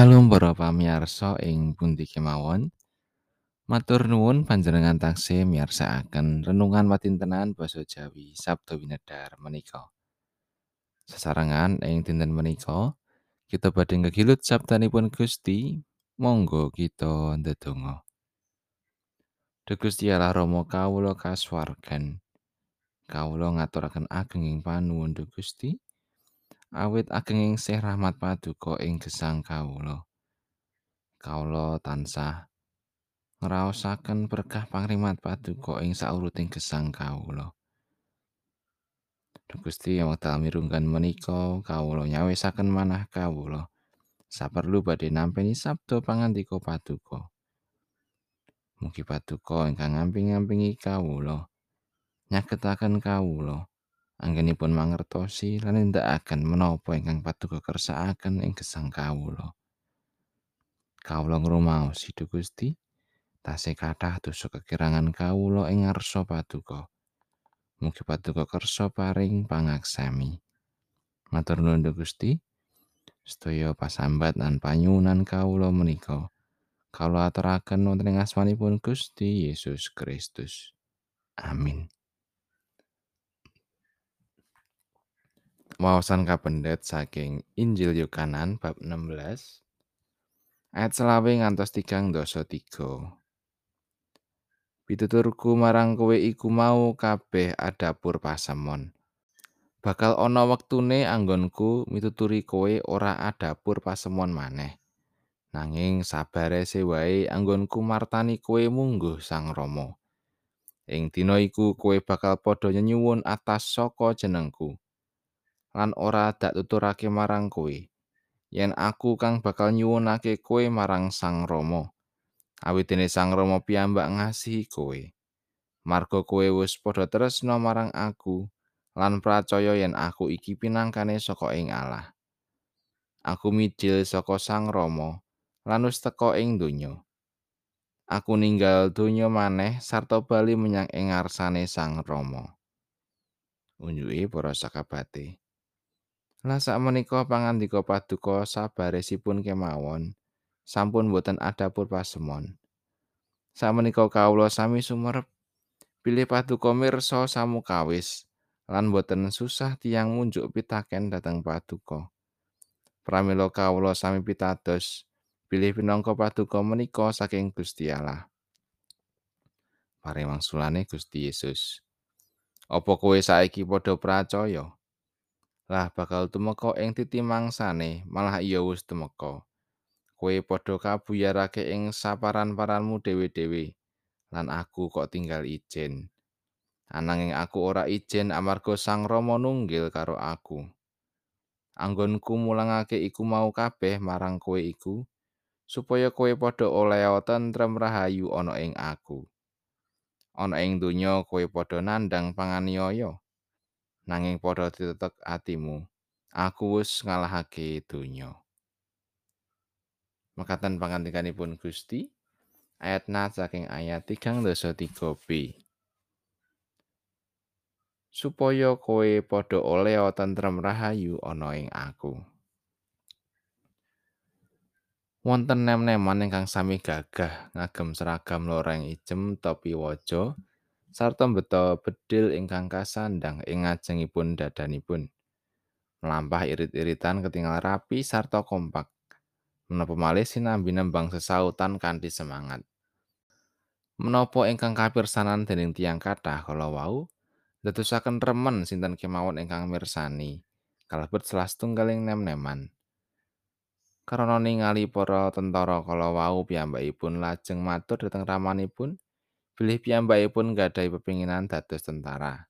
Shalom para pamirsa ing pundi kemawon. Matur nuwun panjenengan taksih miyarsakaken renungan watintenan basa Jawi Sabda Winedhar menika. Sesarengan ing dinten menika kita badhe ngegilut sabdanipun Gusti, monggo kita ndedonga. Duh Gusti Allah Rama kawula kasuwargan. Kawula ngaturaken agenging panuwun Duh Gusti. Awit agenging sih rahmat paduka ing gesang kawula. Kawula tansah ngraosaken berkah pangrimat paduka ing sauruting gesang kawula. Gusti wekdal mirunggan menika kawula nyawisaken manah kawula. Saperlu badhe nampi sabda pangandika paduka. Mugi paduka ingkang ngamping-ampingi kawula nyagetaken kawula anggenipun mangertosi lan nindakaken menapa ingkang paduka kersakaken ing gesang kawula. Kawula ngrumaos Duh Gusti tasih kathah dosa kekirangan kawula ing ngarsa paduka. Mugi paduka kersa paring pangaksami. Matur nuwun Gusti. Sedaya pasambat lan panyuwunan kawula menika kawula aturaken wonten ing asmanipun Gusti Yesus Kristus. Amin. Wawasan kapendet saking Injil Yohanan bab 16 ayat selawe ngantos tigang dosa tiga. Pituturku marang kowe iku mau kabeh adapur pasemon. Bakal ana wektune anggonku mituturi kowe ora adapur pasemon maneh. Nanging sabare wae anggonku martani kowe mungguh Sang Rama. Ing dina iku kowe bakal padha nyenyuwun atas saka jenengku. Lan ora dak tuturake marang kowe. Yen aku kang bakal nyuwunake kowe marang Sang Rama. awit dene Sang Rama piyambak ngasihi kowe. Marga kowe wis padha tresna marang aku lan percaya yen aku iki pinangkane saka ing Allah. Aku midhil saka Sang Rama lan wis teka ing donya. Aku ninggal donya maneh sarta bali menyang ing ngarsane Sang Rama. Unjuke para sakabate. Lah sakmenika pangandika paduka sabaresipun kemawon. sampun boten adapur pasemon. Samenika kawula sami sumerep pilih paduka mirsa samukawis lan boten susah tiang munjuk pitaken dhateng paduka. Pramila kawula sami pitados pilih pinangka paduka menika saking Gusti Allah. Paring wangsulane Gusti Yesus. Apa kowe saiki padha pracaya? Lah bakal tumeka ing titimangsane malah iya wis tumeka. kowe padha kabuyarake ing saparan-paranmu dhewe-dhewe. Lan aku kok tinggal ijen. Ananging aku ora ijen amarga Sang Rama nunggil karo aku. Anggonku mulangake iku mau kabeh marang kowe iku supaya kowe padha oleh tentrem rahayu ana ing aku. Ana ing donya kowe padha nandang panganiaya nanging padha ditetek atimu aku wis ngalahake donya. Mekaten pangandikanipun Gusti ayat na saking ayat 3 dosa 3b supaya kowe padha oleh tentrem rahayu ana ing aku. Wonten nem-neman ingkang sami gagah ngagem seragam loreng ijem topi waja sarta beto bedil ingkang kasandang ing ngajengipun dadanipun melampah irit-iritan ketinggal rapi sarta kompak menapa malih sinambi nembang sesautan kanthi semangat. Menapa ingkang kapirsanan dening tiang kathah kala wau dadosaken remen sinten kemawon ingkang mirsani kalebet salah setunggaling nem-neman. Karana ningali para tentara kala wau piyambakipun lajeng matur dhateng ramanipun bilih piyambakipun gadhahi pepinginan dados tentara.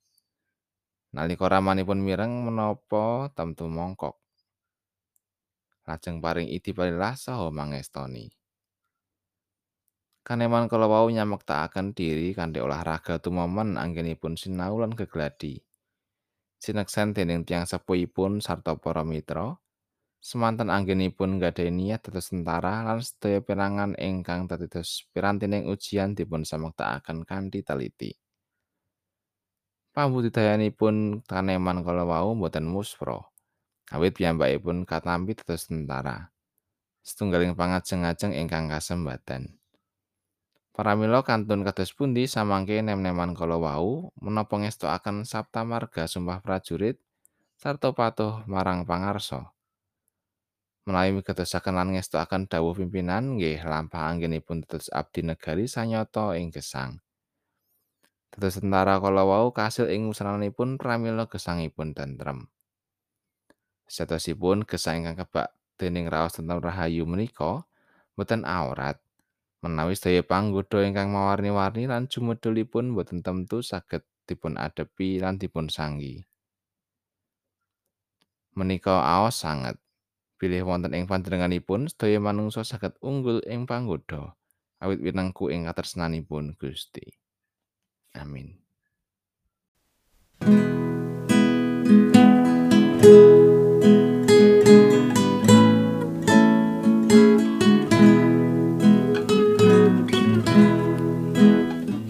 Nalika ramanipun mireng menapa temtu mongkok lajeng paring idi parilah saha mangestoni. Kaneman kala wau nyamaktakaken diri kanthi olahraga tumomen anggenipun sinau lan gegladi. Sineksen dening tiang sepuhipun sarta para mitra, semanten anggenipun gadhahi niat dados tentara lan sedaya perangan ingkang dados pirantining ujian dipun samaktakaken kanthi teliti. Pambudidayanipun kaneman kala wau boten muspra. awit piyambakipun katampi dados tentara. setunggaling pangajeng-ajeng ingkang kasembadan. Paramila kantun kados pundi samangke nem-neman kala wau menapa ngestokaken sabta marga sumpah prajurit sarta patuh marang pangarsa. Menawi migatosaken lan ngestokaken dawuh pimpinan nggih lampah anggenipun dados abdi negari sanyata ing gesang. Dados tentara kala wau kasil ing wusrananipun pramila gesangipun tentrem. Satosipun gesang ingkang kebak dening raos tentrem rahayu menika boten aurat. menawi sedaya panggoda ingkang mawarni-warni lan jumedulipun boten tentu saged dipun adepi lan dipun sanggi. Menika aos sanget. Bilih wonten ing panjenenganipun sedaya manungsa saged unggul ing panggoda awit winengku ing katresnanipun Gusti. Amin.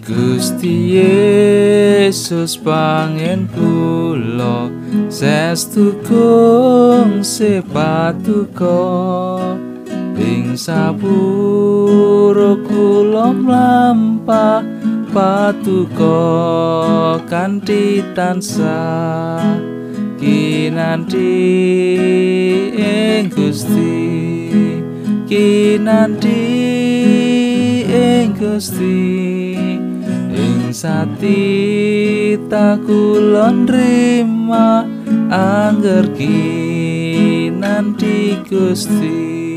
Gusti Yesus pangen kula sestu kung sepatuko ing sapuro kula mlampah patuko kanthi tansah. Kinanti ing Gusti kinanti ing Gusti. Sati takulon lama nanti Gusti.